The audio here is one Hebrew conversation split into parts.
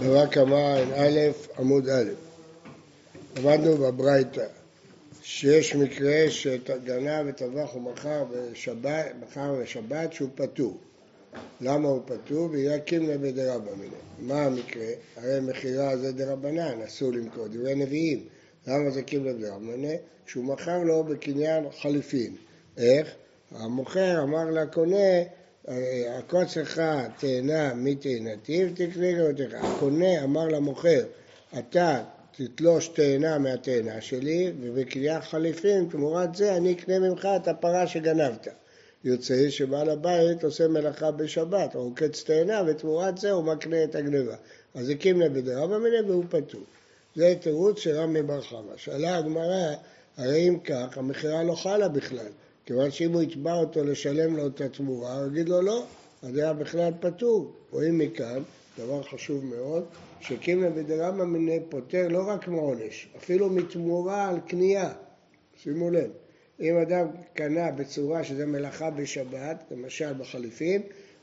בבא קמא א' עמוד א'. למדנו בברייתא שיש מקרה שגנב וטבח ומכר בשבת, בשבת שהוא פטור. למה הוא פטור? בגלל קימלה בדרבנן. מה המקרה? הרי מכירה זה דרבנן, אסור למכור, דברי נביאים. למה זה קימלה בדרבנן? כשהוא מכר לו בקניין חליפין. איך? המוכר אמר לקונה הקוץ לך תאנה מתאנתי ותקנה לו אותך. הקונה אמר למוכר, אתה תתלוש תאנה מהתאנה שלי, ובקנייה חליפין, תמורת זה אני אקנה ממך את הפרה שגנבת. יוצא שבעל הבית עושה מלאכה בשבת, או עוקץ תאנה, ותמורת זה הוא מקנה את הגניבה. אז הקים לבדרה במנה והוא פטור. זה תירוץ של רמי בר חמא. שאלה הגמרא, הרי אם כך, המכירה לא חלה בכלל. כיוון שאם הוא יתבע אותו לשלם לו את התמורה, הוא יגיד לו לא, אז היה בכלל פטור. רואים מכאן, דבר חשוב מאוד, שקימא בדרמא מיני פוטר לא רק מעונש, אפילו מתמורה על קנייה. שימו לב, אם אדם קנה בצורה שזה מלאכה בשבת, למשל בחליפין,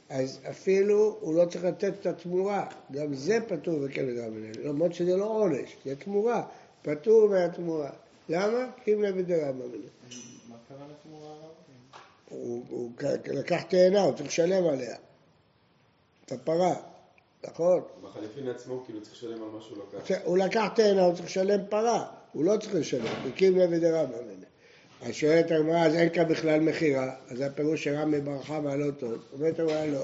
אז אפילו הוא לא צריך לתת את התמורה, גם זה פטור בקמא דרמא מיני, למרות שזה לא עונש, זה תמורה, פטור מהתמורה. למה? קימא מיני. הוא, הוא לקח תאנה, הוא צריך לשלם עליה. את הפרה, נכון? בחליפין עצמו כאילו צריך לשלם על מה שהוא לקח. הוא לקח תאנה, הוא צריך לשלם פרה, הוא לא צריך לשלם, הקים לוי דרבא ממנה. אז שואלת הגמרא, אז אין כאן בכלל מכירה, אז הפירוש שרמי ברכה והלא טוב. אומרת הגמרא לא.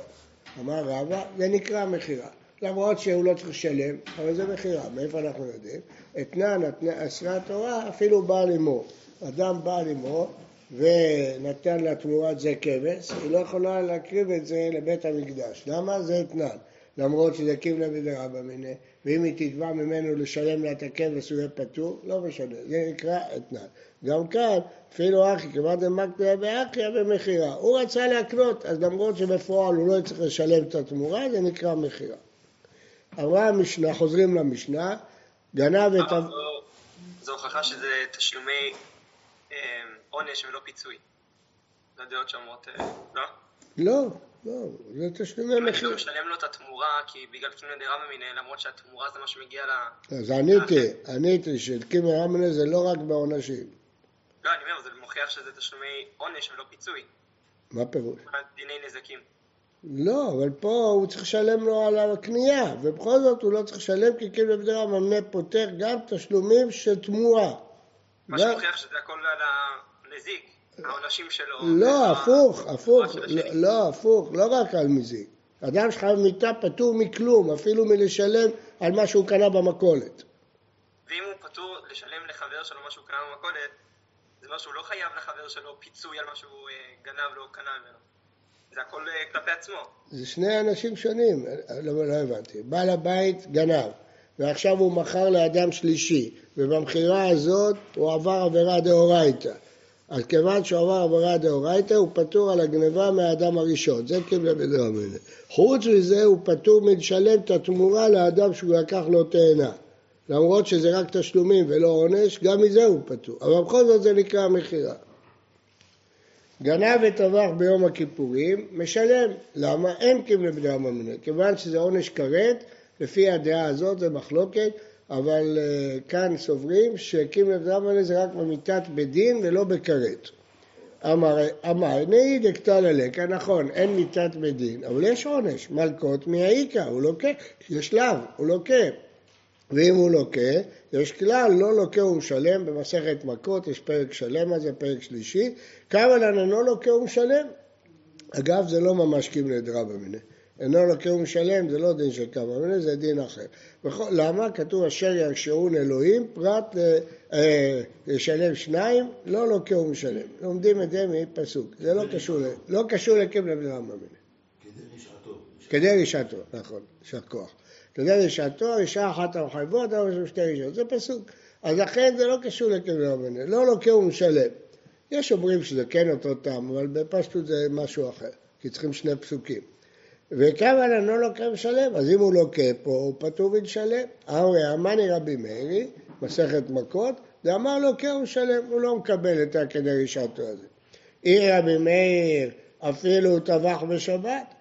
אמר רבא, זה נקרא מכירה. למרות שהוא לא צריך לשלם, אבל זה מכירה. מאיפה אנחנו יודעים? אתנן אסרה התורה, אפילו בעל אמו. אדם בעל אמו, ונתן לה תמורת זה כבש, היא לא יכולה להקריב את זה לבית המקדש. למה? זה אתנן. למרות שזה קיבלה בדרבא מיניה, ואם היא תתבע ממנו לשלם לה את הכבש הוא יהיה פטור, לא משנה, זה נקרא אתנן. גם כאן, אפילו אחי, כמעט דמקתיה באחיה במכירה. הוא רצה להקנות, אז למרות שבפועל הוא לא צריך לשלם את התמורה, זה נקרא מכירה. אמרה המשנה, חוזרים למשנה, גנב את... זו הוכחה שזה תשלומי עונש ולא פיצוי. זה הדעות שאומרות, אה, לא? לא, לא, זה תשלומי אם אני מחיר. לא משלם לו את התמורה, כי בגלל קימי דרמא מיניה, למרות שהתמורה זה מה שמגיע ל... אז עניתי, עניתי שקימי רמנה זה לא רק בעונשים. לא, אני אומר, זה מוכיח שזה תשלומי עונש ולא פיצוי. מה פירוש? דיני נזקים. לא, אבל פה הוא צריך לשלם לו על הקנייה, ובכל זאת הוא לא צריך לשלם כי קימי בדרה ממנה פותר גם תשלומים של תמורה. מה גם- שמוכיח שזה הכל על הנזיק, העונשים שלו. לא, הפוך, הפוך, לא. לא, הפוך, לא רק על מזיק. אדם שחייב מיתה פטור מכלום, אפילו מלשלם על מה שהוא קנה במכולת. ואם הוא פטור לשלם לחבר שלו מה שהוא קנה במכולת, זה אומר שהוא לא חייב לחבר שלו פיצוי על מה שהוא אה, גנב לו או קנה ממנו. זה הכל אה, כלפי עצמו. זה שני אנשים שונים, לא, לא הבנתי. בעל הבית גנב, ועכשיו הוא מכר לאדם שלישי, ובמכירה הזאת הוא עבר עבירה דאורייתא. אז כיוון שהוא עבר עבירה דאורייתא, הוא פטור על הגניבה מהאדם הראשון. זה קיבל בדרמנה. חוץ מזה, הוא פטור מלשלם את התמורה לאדם שהוא לקח לו תאנה. למרות שזה רק תשלומים ולא עונש, גם מזה הוא פטור. אבל בכל זאת זה נקרא מכירה. גנב וטבח ביום הכיפורים, משלם. למה? אין קיבלה בדרמה מיניה. כיוון שזה עונש כרת, לפי הדעה הזאת זה מחלוקת, אבל uh, כאן סוברים שקיבלה בדרמה מיניה זה רק במיתת בדין ולא בכרת. אמר, אמר, נהי דקטל הלקה, נכון, אין מיתת בדין, אבל יש עונש, מלקות מהאיכא, הוא לוקה, יש שלב, הוא לוקה. ואם הוא לוקה, יש כלל, לא לוקה ומשלם, במסכת מכות יש פרק שלם על זה, פרק שלישי, כמה לן אינו לוקה ומשלם. אגב, זה לא ממש קימלי דרבא. אינו לוקה ומשלם, זה לא דין של כמה מיניה, זה דין אחר. בכל, למה? כתוב אשר ירשעון אלוהים, פרט אה, לשלם שניים, לא לוקה ומשלם. לומדים את זה מפסוק. זה לא קשור, לא קשור לקימלי דרבא מיניה. כדי רשעתו, נכון, יישר כוח. כדי רשעתו, רשעה אחת המחייבות, אבל שתי רשעות, זה פסוק. אז לכן זה לא קשור לקבר רבנה, לא לוקה ומשלם. יש אומרים שזה כן אותו טעם, אבל בפשטות זה משהו אחר, כי צריכים שני פסוקים. וכמה אינו לוקה ומשלם, אז אם הוא לוקה פה, הוא פטור ונשלם. אמרי אמני רבי מאירי, מסכת מכות, ואמר לוקה ומשלם, הוא לא מקבל את הכדי רשעתו הזה. אי רבי מאיר, אפילו הוא טבח בשבת,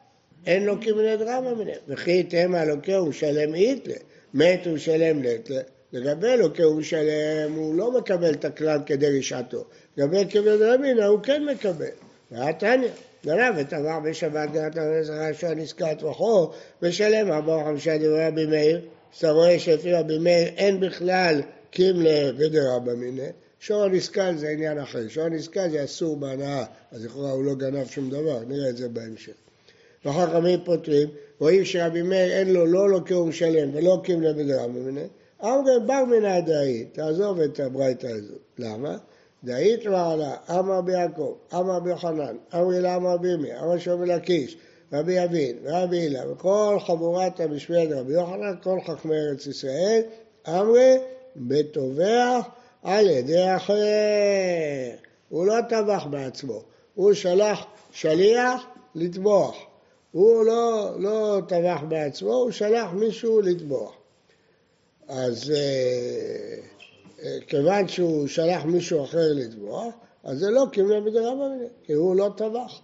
אין לו כמנה דרמה מיניה. וכי תמה לוקה הוא משלם איתלה, מת הוא משלם נטלה. לגבי לוקה הוא משלם, הוא לא מקבל את הכלל כדי רשעתו. לגבי כמנה דרמינא הוא כן מקבל. והתניא, גנב ותבע בשבת גנת הרז הראשון נזכר טבחו, ושלם ארבעה וחמישה דברי רבי מאיר. אז אתה רואה שלפי רבי מאיר אין בכלל קימלה ודרבא מיניה. שור הנסקל זה עניין אחר, שור הנסקל זה אסור בהנאה, אז לכאורה הוא לא גנב שום דבר, נראה את זה בהמשך. וחכמים פותרים, רואים שרבי מאיר אין לו לא לוקה ומשלם ולא קימלה ודרבא מיניה, אמרי בר מן הדאי, תעזוב את הברייתא הזאת. למה? דאית ועלה, אמר ביעקב, אמר ביוחנן, אמרי לה אמר בימי, אמר שובי לקיש, רבי אבין, רבי הילה, וכל חבורת המשמרת רבי יוחנן, כל חכמי ארץ ישראל, אמרי בטובח על ידי אחר. הוא לא טבח בעצמו, הוא שלח שליח לטבוח. הוא לא, לא טבח בעצמו, הוא שלח מישהו לטבוח. אז אה, כיוון שהוא שלח מישהו אחר לטבוח, אז זה לא קימלה בדרבא מיניה, כי הוא לא טבח.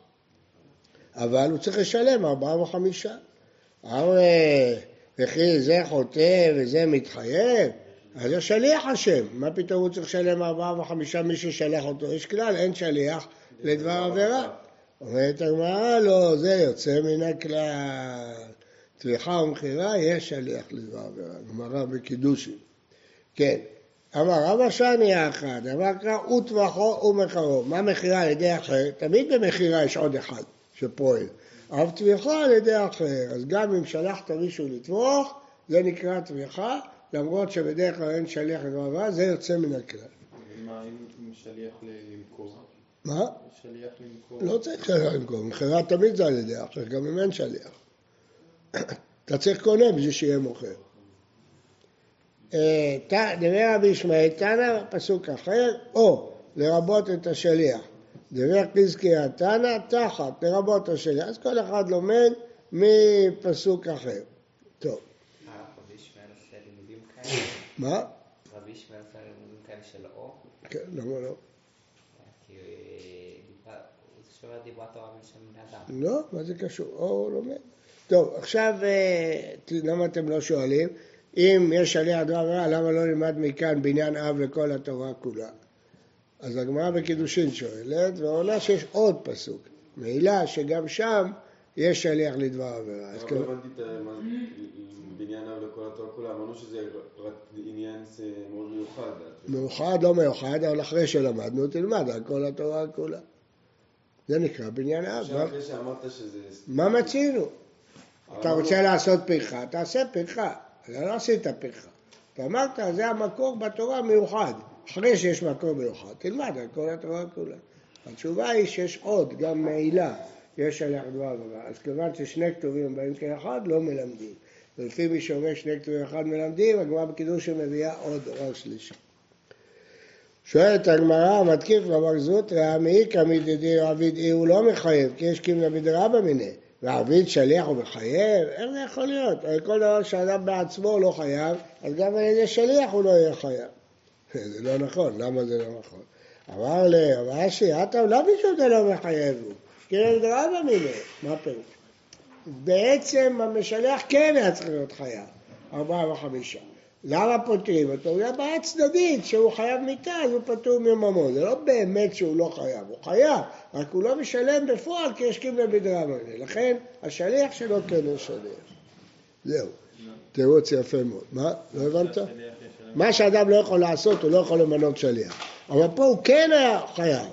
אבל הוא צריך לשלם ארבעה וחמישה. הרי וכי זה חוטא וזה מתחייב, אז השליח אשם. מה פתאום הוא צריך לשלם ארבעה וחמישה מי ששלח אותו? יש כלל, אין שליח לדבר עבירה. אומרת הגמרא, לא, זה יוצא מן הכלל. טביחה ומכירה, יש שליח לדבר עבירה. גמרא בקידושין. כן. אמר רבא שני אחד, אמר קרא וטבחו ומכרו. מה מכירה על ידי אחר? תמיד במכירה יש עוד אחד שפועל. אבל טביחה על ידי אחר. אז גם אם שלחת מישהו לטבוח, זה נקרא טביחה, למרות שבדרך כלל אין שליח עבירה, זה יוצא מן הכלל. מה אם שליח למכור? מה? שליח למכור? לא צריך שליח למכור, מכירה תמיד זה על ידי אחר, גם אם אין שליח. אתה צריך קונה בשביל שיהיה מוכר. אה, ת- דבר רבי ישמעאל, תנא, פסוק אחר, או לרבות את השליח. דבר חזקיה תנא, תחת, לרבות השליח. אז כל אחד לומד מפסוק אחר. טוב, אה, רבי ישמעאל עושה לימודים כאלה? מה? רבי ישמעאל עושה לימודים כאלה של אור? כן, למה לא? כי אה, הוא שומר דיברת תורה בלשון בני אדם. לא, מה זה קשור? או לומד. טוב, עכשיו, אה, למה אתם לא שואלים? אם יש שליח דבר עבירה, למה לא נלמד מכאן בניין אב לכל התורה כולה? אז הגמרא בקידושין שואלת, ועונה שיש עוד פסוק. מעילה שגם שם יש שליח לדבר עבירה. אז לא כאילו- הבנתי את בניין אב לכל התורה כולה, אמרנו שזה עניין מאוד מיוחד. מאוחד, לא מאוחד, אבל אחרי שלמדנו, תלמד על כל התורה כולה. זה נקרא בניין אב. עכשיו אחרי שאמרת שזה... מה מצינו? אתה רוצה לעשות פרחה, תעשה פרחה. לא עשית פרחה. אתה אמרת, זה המקור בתורה מיוחד. אחרי שיש מקור מיוחד, תלמד על כל התורה כולה. התשובה היא שיש עוד, גם מעילה, יש עליה דבר עבירה. אז כיוון ששני כתובים באים כאחד, לא מלמדים. ולפי מי שאומר שני כתובים אחד מלמדים, הגמרא בקידוש מביאה עוד דבר שלישי. שואלת הגמרא, מתקיף לומר זוטרא, מעיקא מידידי עביד אי הוא לא מחייב, כי יש קימנה בדרבא מיניה. ועביד שליח הוא מחייב? איך זה יכול להיות? הרי כל דבר שאדם בעצמו לא חייב, אז גם על ידי שליח הוא לא יהיה חייב. זה לא נכון, למה זה לא נכון? אמר אמר אשי, אתה למה פשוט זה לא מחייב הוא? קימנה בדרבא מיניה, מה הפירוש? בעצם המשלח כן היה צריך להיות חייב, ארבעה וחמישה. למה פותרים אותו? הוא בעיה צדדית, שהוא חייב מיתה, אז הוא פטור מממון. זה לא באמת שהוא לא חייב, הוא חייב, רק הוא לא משלם בפועל כי יש קיבלה בדרמה. לכן השליח שלו כן הוא שליח. זהו, תירוץ יפה מאוד. מה? לא הבנת? מה שאדם לא יכול לעשות, הוא לא יכול למנות שליח. אבל פה הוא כן היה חייב,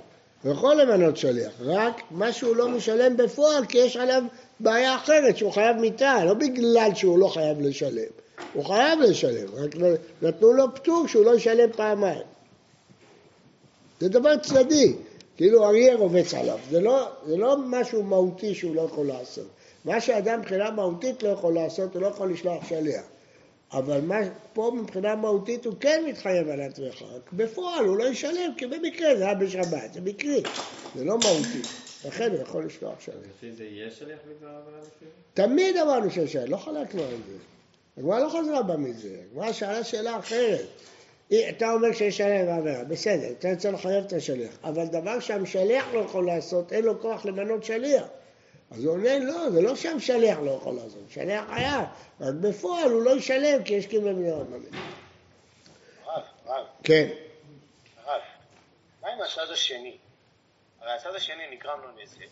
הוא יכול למנות שליח, רק מה שהוא לא משלם בפועל, כי יש עליו בעיה אחרת, שהוא חייב מיתה, לא בגלל שהוא לא חייב לשלם. הוא חייב לשלם, רק נתנו לו פטור שהוא לא ישלם פעמיים. זה דבר צדדי, כאילו אריה רובץ עליו, זה לא, זה לא משהו מהותי שהוא לא יכול לעשות. מה שאדם מבחינה מהותית לא יכול לעשות, הוא לא יכול לשלוח שליח. אבל מה, פה מבחינה מהותית הוא כן מתחייב על התמיכה, רק בפועל הוא לא ישלם, כי במקרה זה היה בשבת, זה מקרי, זה לא מהותי. לכן הוא יכול לשלוח שליח. לפי זה יהיה שליח בדבר עבירה לפי זה? תמיד אמרנו שיש שאלה, לא חלקנו על זה. הגמרא לא חזרה בה מזה, הגמרא שאלה שאלה אחרת. אתה אומר שיש שליח בעבירה, בסדר, אתה רוצה לחייב את השליח, אבל דבר שהמשליח לא יכול לעשות, אין לו כוח למנות שליח. אז הוא עונה, לא, זה לא שהמשלח לא יכול לעשות, המשלח חייב, רק בפועל הוא לא ישלם כי יש קיבל מן הרבנית. רב, רב, כן, רב, מה עם הצד השני? הרי הצד השני נגרם לו נזק,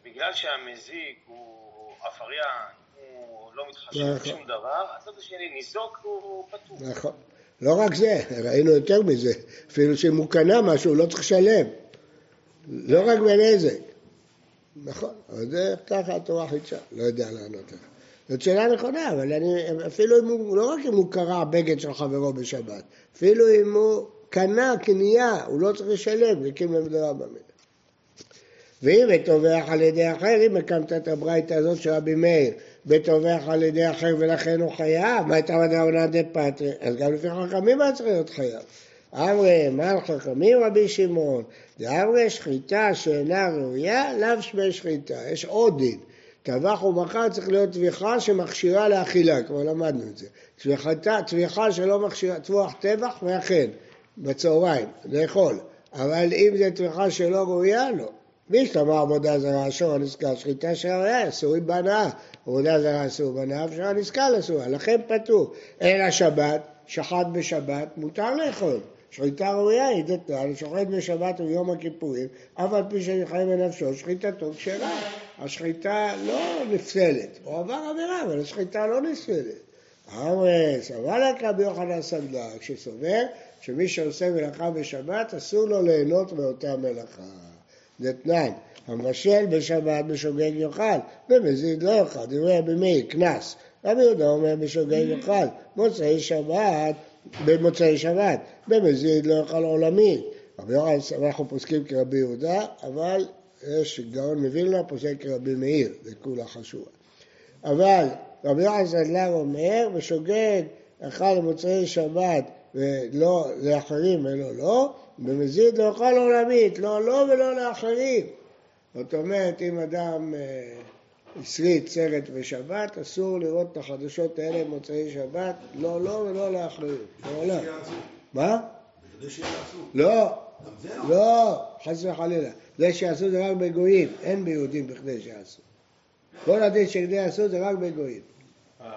ובגלל שהמזיק הוא הוא לא מתחשב נכון. בשום דבר, הצד השני ניזוק הוא פטור. נכון. לא רק זה, ראינו יותר מזה, אפילו שאם הוא קנה משהו הוא לא צריך לשלם, לא רק בנזק. נכון, אבל זה ככה התורה חידשה, לא יודע לענות לך. זאת שאלה נכונה, אבל אני, אפילו אם הוא, לא רק אם הוא קרע בגד של חברו בשבת, אפילו אם הוא קנה קנייה, הוא לא צריך לשלם, כאילו מבדרה במילה. ואם בטובח על ידי אחר, אם הקמת את הברייתא הזאת של רבי מאיר, בטובח על ידי אחר ולכן הוא חייב, מה הייתה מדרבנן דה פטרי? אז גם לפי חכמים היה צריך להיות חייב. אמרי, מה על חכמים רבי שמעון? דאמרי שחיטה שאינה ראויה, לאו שמי שחיטה. יש עוד דין. טבח ומכר צריך להיות טביחה שמכשירה לאכילה, כבר למדנו את זה. טביחה שלא מכשירה, טבוח טבח ואכן, בצהריים, לאכול. אבל אם זה טביחה שלא ראויה, לא. מי שאמר עבודה זרה אסור הנזכר, שחיטה של הראייה, אסורים בהנאה. עבודה זרה אסור בהנאה, אפשר הנזכר אסור, לכן פטור. אלא שבת, שחט בשבת, מותר לאכול. שחיטה ראויה היא דתנן, שוחט בשבת וביום הכיפורים, אף על פי שנלחם בנפשו, שחיטתו כשרה. השחיטה לא נפסלת, הוא עבר עבירה, אבל השחיטה לא נפסלת. אמרי, סבל רבי יוחנן סנדלר, שסובר שמי שעושה מלאכה בשבת, אסור לו ליהנות מאותה מלאכה. דתנן, המבשל בשבת בשוגג יאכל, במזיד לא יאכל, דברי רבי מאיר, קנס. רבי יהודה אומר בשוגג יאכל, מוצאי שבת, במוצאי שבת, במזיד לא יאכל עולמי. רבי יוחנן, אנחנו פוסקים כרבי יהודה, אבל יש גאון מווילנה פוסק כרבי מאיר, זה כולה חשוב. אבל רבי יוחנן סנדלר אומר, בשוגג אכל במוצאי שבת ולא לאחרים ולא לא, במזיד לא אכל עולמית, לא לו ולא לאחרים. זאת אומרת, אם אדם אה, הסריט סרט בשבת, אסור לראות את החדשות האלה במוצאי שבת, לא לו ולא לאחרים. לעולם. מה? בוודאי שיעשו. לא, גם זה לא. לא, חס וחלילה. זה שיעשו זה רק בגויים, אין ביהודים בכדי שיעשו. כל הדין שכדי יעשו זה רק בגויים. הרב,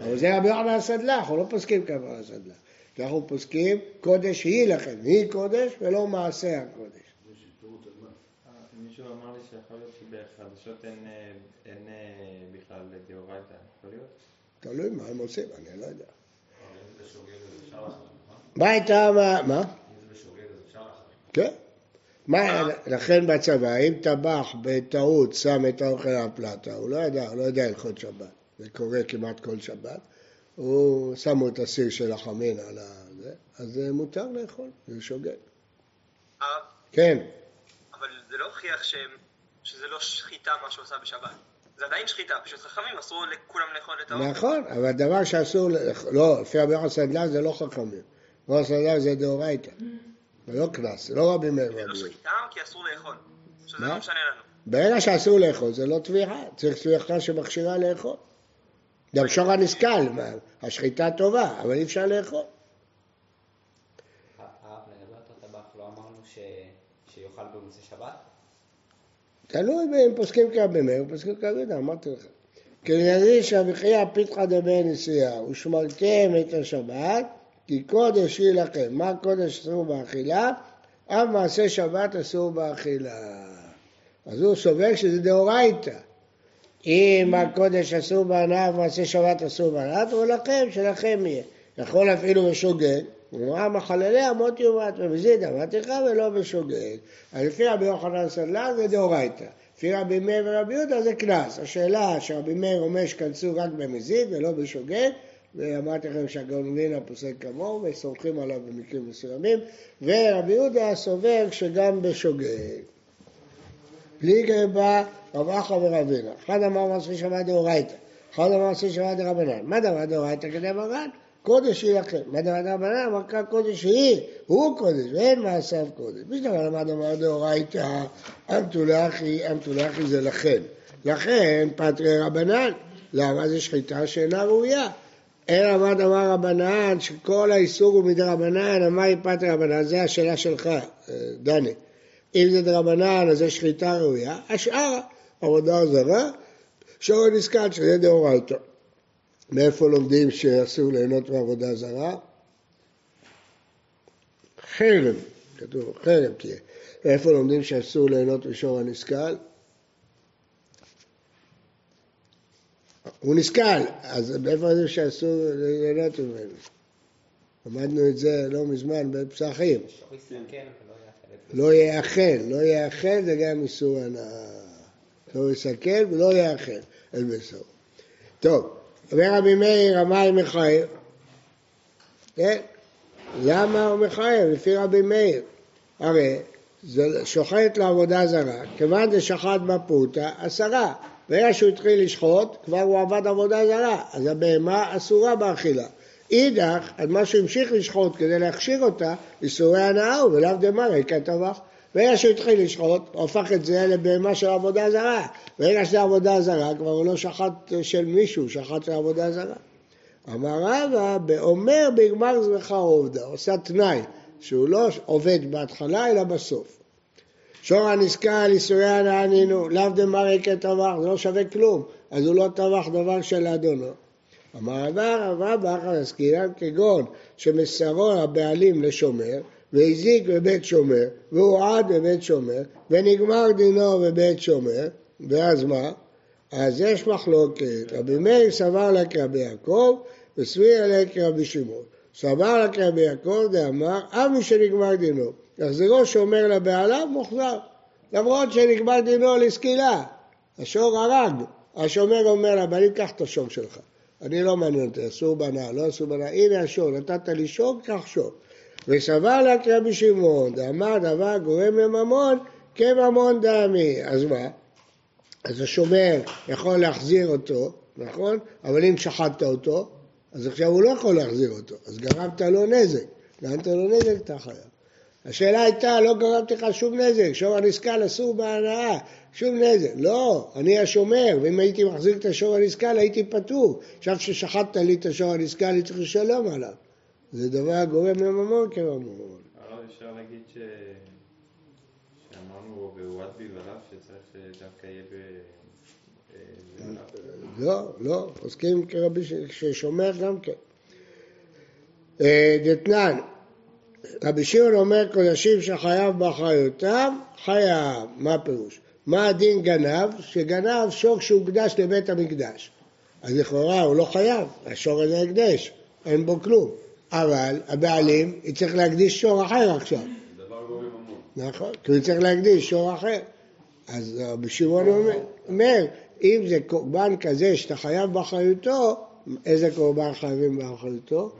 אבל זה רבי יוחנן הסדלח, אנחנו לא פוסקים כמה הסדלח. אנחנו פוסקים קודש היא לכם, היא קודש ולא מעשה הקודש. מה. מישהו אמר לי שיכול להיות שבחדשות אין, אה, אין אה, בכלל דאורייתא, יכול להיות? תלוי מה הם עושים, אני לא יודע. אם זה שוגג אז אפשר להחרים, נכון? מה הייתה, מה? אם זה בשוגג אז אפשר להחרים. כן. מה, לכן בצבא, אם טבח בטעות שם את האוכל על הפלטה, הוא לא ידע, הוא לא יודע הלכות שבת. זה קורה כמעט כל שבת. הוא, שמו את הסיר של החמין על הזה, אז זה מותר לאכול, זה שוגג. הרב, כן, אבל זה לא הוכיח שזה לא שחיטה מה שהוא עשה בשבת. זה עדיין שחיטה, פשוט חכמים אסור לכולם לאכול את האוכל. נכון, אבל דבר שאסור, לא, לפי רבי יוחנן סנדלר זה לא חכמים. רבי סנדלר זה דאורייתא. זה לא קנס, זה לא רבי מאיר זה לא רבי. שחיטה כי אסור לאכול. שזה? לא משנה לנו. ברגע שאסור לאכול זה לא טביחה, צריך טביחה שמכשירה לאכול. גם שור הנסכל, השחיטה טובה, אבל אי אפשר לאכול. אותו טבח, לא. שיאכל במוצאי שבת? תלוי אם פוסקים כרבי מאיר, פוסקים כרבי יהודה, אמרתי לך. כנריש אביחיה פיתחא דבי נשיאה, ושמרתם את השבת, כי קודש היא לכם. מה קודש אסור באכילה? אף מעשה שבת אסור באכילה. אז הוא סובר שזה דאורייתא. אם הקודש אסור בהנאה ומעשה שבת אסור בהנאה, תאמרו לכם, שלכם יהיה. יכול אפילו בשוגג, הוא אמר מחללי אמות יומת ובזיד אמרתי לך ולא בשוגג. אז לפי רבי יוחנן סנדלר זה דאורייתא. לפי רבי מאיר ורבי יהודה זה קנס. השאלה שרבי מאיר אומר שכנסו רק במזיד ולא בשוגג, ואמרתי לכם שהגאון מווילנה פוסק כמוהו וסומכים עליו במקרים מסוימים, ורבי יהודה סובר שגם בשוגג. פליגי בא רב אחא ורבינה. אחד אמר מעשה שבת דאורייתא, אחד אמר מעשה שבת דרבנן. מה דבר דאורייתא כדי מרן? קודש היא לכם. מה דבר דרבנן? אמר כאן קודש היא, הוא קודש, ואין מעשיו קודש. מי שדבר למד אמר דאורייתא, אמתולחי, אמתולחי זה לכן. לכן פטרי רבנן. למה? זה שחיטה שאינה ראויה. אין עמד אמר רבנן שכל האיסור הוא מדרבנן, אמר היא פטרי רבנן, זה השאלה שלך, אה, דני. אם זה דרבנן, אז זה שחיטה ראויה. השאר, עבודה זרה, שור הנסכל שזה דאורייתא. מאיפה לומדים שאסור ליהנות מעבודה זרה? חרם, כתוב חרם תהיה. מאיפה לומדים שאסור ליהנות משור הנסכל? הוא נסכל, אז מאיפה זה שאסור ליהנות ממנו? למדנו את זה לא מזמן בפסחים. לא יאכל, לא יאכל זה גם איסור הנאה. לא יסכל ולא יאכל, אין בסור. טוב, אומר רבי מאיר, המים מחייב. כן? למה הוא מחייב? לפי רבי מאיר. הרי שוחט לעבודה זרה, כיוון דשחט בפוטה, עשרה. ברגע שהוא התחיל לשחוט, כבר הוא עבד עבודה זרה, אז הבהמה אסורה באכילה. אידך, על מה שהוא המשיך לשחוט כדי להכשיר אותה, איסורי הנאה הוא, ולאו דמרי כטבח. ברגע שהוא התחיל לשחוט, הוא הפך את זה לבהמה של עבודה זרה. ברגע שזה עבודה זרה, כבר הוא לא שחט של מישהו, שחט של עבודה זרה. אמר רבא, באומר בגמר זרחה עובדה, עושה תנאי, שהוא לא עובד בהתחלה אלא בסוף. שור הנסקל, איסורי הנאה נינו, לאו דמרי כטבח, זה לא שווה כלום, אז הוא לא טבח דבר של אדונו. רבא, רבא באחר עסקינן כגון שמסרו הבעלים לשומר, והזיק בבית שומר, והועד בבית שומר, ונגמר דינו בבית שומר, ואז מה? אז יש מחלוקת, רבי מאיר סבר לה כרבי יעקב, וסביר לה כרבי שמעון. סבר לה כרבי יעקב דאמר, אף מי שנגמר דינו, יחזרו שומר לבעליו מוחזר, למרות שנגמר דינו לסקילה, השור הרג, השומר אומר אני אקח את השור שלך, אני לא מעניין אותי, אסור בנה, לא אסור בנה, הנה השור, נתת לי שור, קח שור. וסבר לה כרבי שמעון, דאמר דבר גורם לממון כממון דמי. אז מה? אז השומר יכול להחזיר אותו, נכון? אבל אם שחטת אותו, אז עכשיו הוא לא יכול להחזיר אותו, אז גרמת לו נזק. גרמת לו נזק, אתה חייב. השאלה הייתה, לא גרמתי לך שום נזק, שור הנסכל אסור בהנאה, שום נזק. לא, אני השומר, ואם הייתי מחזיק את השור הנסכל הייתי פטור. עכשיו ששחטת לי את השור הנסכל, אני צריך לשלם עליו. זה דבר גורם לממון כממון. הרב אפשר להגיד ש... שאמרנו והועד בלבליו שצריך שדווקא יהיה ב... אה. לא, לא, עוסקים כרבי ששומר גם כן. אה, דתנן, רבי שמעון אומר קודשים שחייב באחריותיו, חייב. מה הפירוש? מה הדין גנב? שגנב שור שהוקדש לבית המקדש. אז לכאורה הוא לא חייב, השור הזה הקדש, אין בו כלום. אבל הבעלים יצטרך להקדיש שור אחר עכשיו. דבר. נכון, כי הוא צריך להקדיש שור אחר. אז רבי שמעון אומר, אם זה קורבן כזה שאתה חייב באחריותו, איזה קורבן חייבים באחריותו?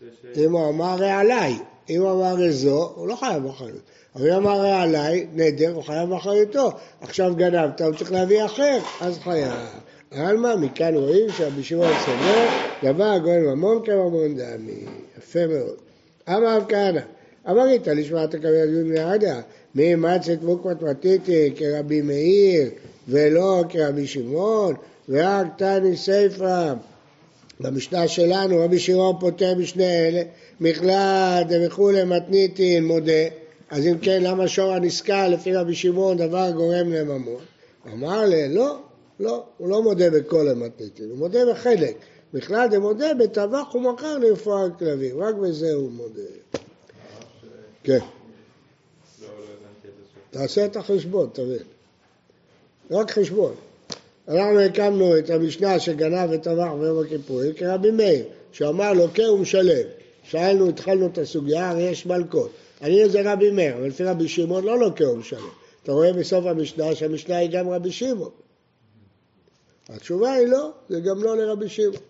ש... אם הוא אמר עליי, אם הוא אמר רזו, הוא לא חייב באחריות. אבל אם אמר רע עליי, נדר, הוא חייב באחריותו. עכשיו גנבת, הוא צריך להביא אחר, אז חייב. עלמא, מכאן רואים שרבי שמעון סובר, דבר הגואל ממון כממון דמי. יפה מאוד. אמר רב כהנא, אמרית לשמעת הקבל יהוד מעדה, מי את מוקמת מתיתי כרבי מאיר, ולא כרבי שמעון, ורק תני סיפא. במשנה שלנו רבי שמעון פוטר בשני אלה, מכלל דמכולי מתניתין מודה, אז אם כן למה שור הנסקל לפי רבי שמעון דבר גורם לממון? אמר לי לא, לא, הוא לא מודה בכל המתניתין, הוא מודה בחלק, בכלל דמודה בטבח ומכר לרפואה כלבים, רק בזה הוא מודה. כן. תעשה את החשבון, תבין. רק חשבון. אנחנו הקמנו את המשנה שגנב וטבח ביום הכיפורים כרבי מאיר, שאמר לוקה ומשלם. שאלנו, התחלנו את הסוגיה, הרי יש מלכות. אני זה רבי מאיר, אבל לפי רבי שמעון לא לוקה ומשלם. אתה רואה בסוף המשנה שהמשנה היא גם רבי שמעון. התשובה היא לא, זה גם לא לרבי שמעון.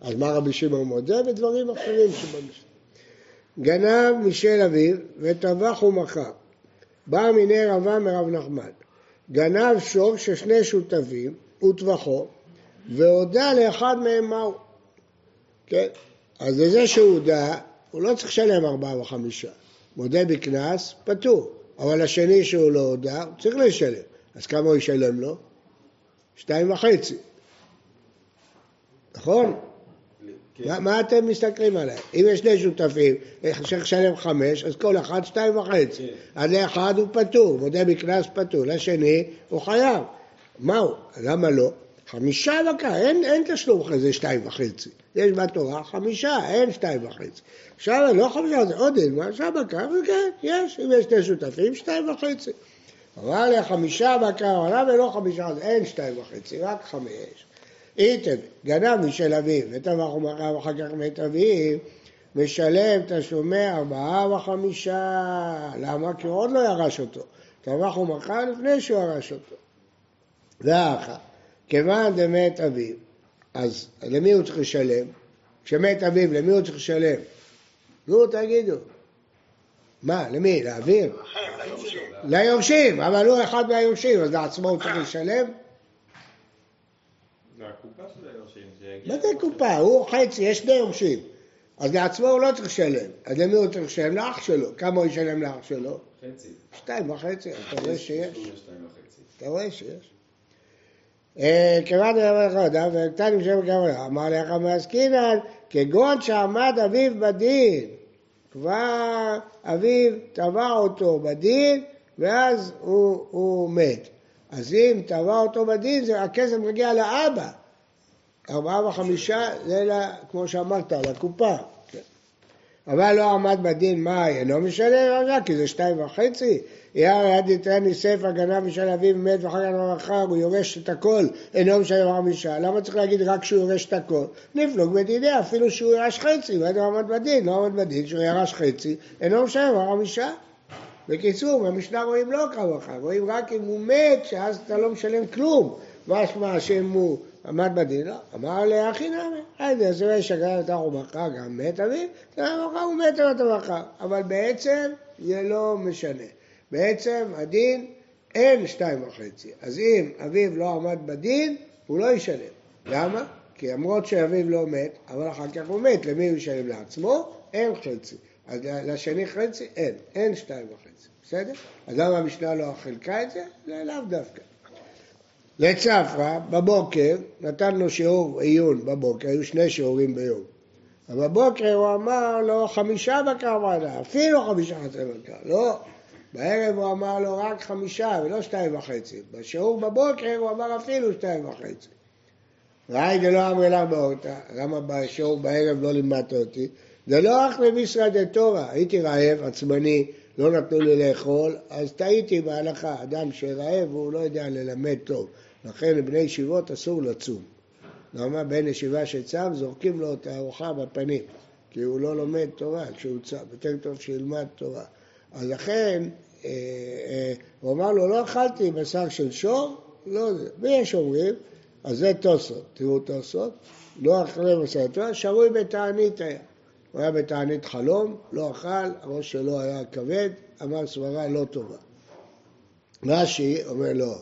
אז מה רבי שמעון מודה? בדברים אחרים שבמשנה. גנב משל אביו וטבח ומכר. בא מיני רבה מרב נחמן. גנב שור של שני שותפים וטבחו, והודה לאחד מהם מהו. כן? אז לזה שהוא הודה, הוא לא צריך לשלם ארבעה וחמישה. מודה בקנס, פטור. אבל השני שהוא לא הודה, הוא צריך לשלם. אז כמה הוא ישלם לו? שתיים וחצי. נכון? כן. מה, אתם מסתכלים עליי? אם יש שני שותפים, צריך לשלם חמש, אז כל אחד שתיים וחצי. כן. אז לאחד הוא פטור, מודה בקנס פטור, לשני הוא חייב. מהו? למה לא? חמישה בקר, אין, אין תשלום אחרי זה שתיים וחצי. יש בתורה חמישה, אין שתיים וחצי. עכשיו לא חמישה, זה עוד אין, מה? עכשיו בקר, וכן, יש, אם יש שני שותפים, שתיים וחצי. לי חמישה בקר עליו ולא חמישה, אז אין שתיים וחצי, רק חמש. איתן, גנב משל אביו, וטבח ומכר ואחר כך מת אביו, משלם תשלומי ארבעה וחמישה. למה? כי הוא עוד לא ירש אותו. טבח ומכר לפני שהוא ירש אותו. ואחר, כיוון דמת אביו, אז למי הוא צריך לשלם? כשמת אביו, למי הוא צריך לשלם? נו, תגידו. מה, למי? לאביו? ליורשים, אבל הוא אחד מהיורשים, אז לעצמו הוא צריך לשלם? זה הקופה של היורשים, שיגיע... מה זה קופה? הוא חצי, יש שני יורשים. אז לעצמו הוא לא צריך לשלם. אז למי הוא צריך לשלם? לאח שלו. כמה הוא ישלם לאח שלו? חצי. שתיים וחצי, אתה רואה שיש? אתה רואה שיש? אה, כיוון דבר אחד, ונתן עם שם גמרא, אמר לך מעסקינן, כגון שעמד אביו בדין, כבר אביו תבע אותו בדין, ואז הוא, הוא מת. אז אם תבע אותו בדין, הכסף מגיע לאבא. ארבעה וחמישה, זה לה, כמו שאמרת, לקופה. אבל לא עמד בדין, מה, אינו משלם רגע, כי זה שתיים וחצי. ירא יד יתרן ניסף הגנב משל אביו מת ואחר כך במחר הוא יורש את הכל, אינו משלם חמישה. למה צריך להגיד רק שהוא יורש את הכל? נפלוג בדיני, אפילו שהוא ירש חצי, ואין עמד בדין, לא עמד בדין, שהוא ירש חצי, אינו משלם חמישה. בקיצור, במשנה רואים לא כמוך, רואים רק אם הוא מת, שאז אתה לא משלם כלום. משמע שאם הוא עמד בדין, לא, אמר לאחי נמי, זה יש הגנה לתך ומחר, גם מת אביו, הוא מת על המחר. אבל בעצם זה לא משנה. בעצם הדין אין שתיים וחצי. אז אם אביו לא עמד בדין, הוא לא ישלם. למה? כי למרות שאביו לא מת, אבל אחר כך הוא מת, למי הוא ישלם לעצמו? אין חצי. אז לשני חצי אין, אין שתיים וחצי. בסדר? אז למה המשנה לא חילקה את? זה לאו דווקא. לצפרא, בבוקר, נתן לו שיעור עיון בבוקר, היו שני שיעורים ביום. ובבוקר הוא אמר לו חמישה בקר ועדה, אפילו חמישה חצי בקר, לא. בערב הוא אמר לו רק חמישה ולא שתיים וחצי. בשיעור בבוקר הוא אמר אפילו שתיים וחצי. ראי דלא אמרי לך באורתא, למה בשיעור בערב לא לימדת אותי? זה לא אך לביסרא דתורא, הייתי רעב, עצבני, לא נתנו לי לאכול, אז טעיתי בהלכה. אדם שרעב הוא לא יודע ללמד טוב, לכן לבני ישיבות אסור לצום. למה בן ישיבה שצם זורקים לו את הארוחה בפנים, כי הוא לא לומד תורה כשהוא צם, יותר טוב שילמד תורה. אז לכן אה, אה, הוא אמר לו, לא אכלתי בשר של שור, לא זה. ויש אומרים, אז זה תוספות, תראו תוספות, לא אכלה בשר תורה, שרוי בתענית היה. הוא היה בתענית חלום, לא אכל, הראש שלו היה כבד, אמר סברה לא טובה. רש"י אומר לא,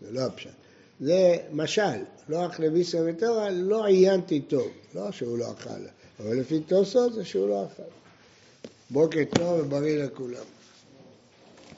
זה לא הפשט. זה משל, לא אכלה ביסר ותורה, לא עיינתי טוב, לא שהוא לא אכל, אבל לפי תוספות זה שהוא לא אכל. בוקר טוב ובריא לכולם.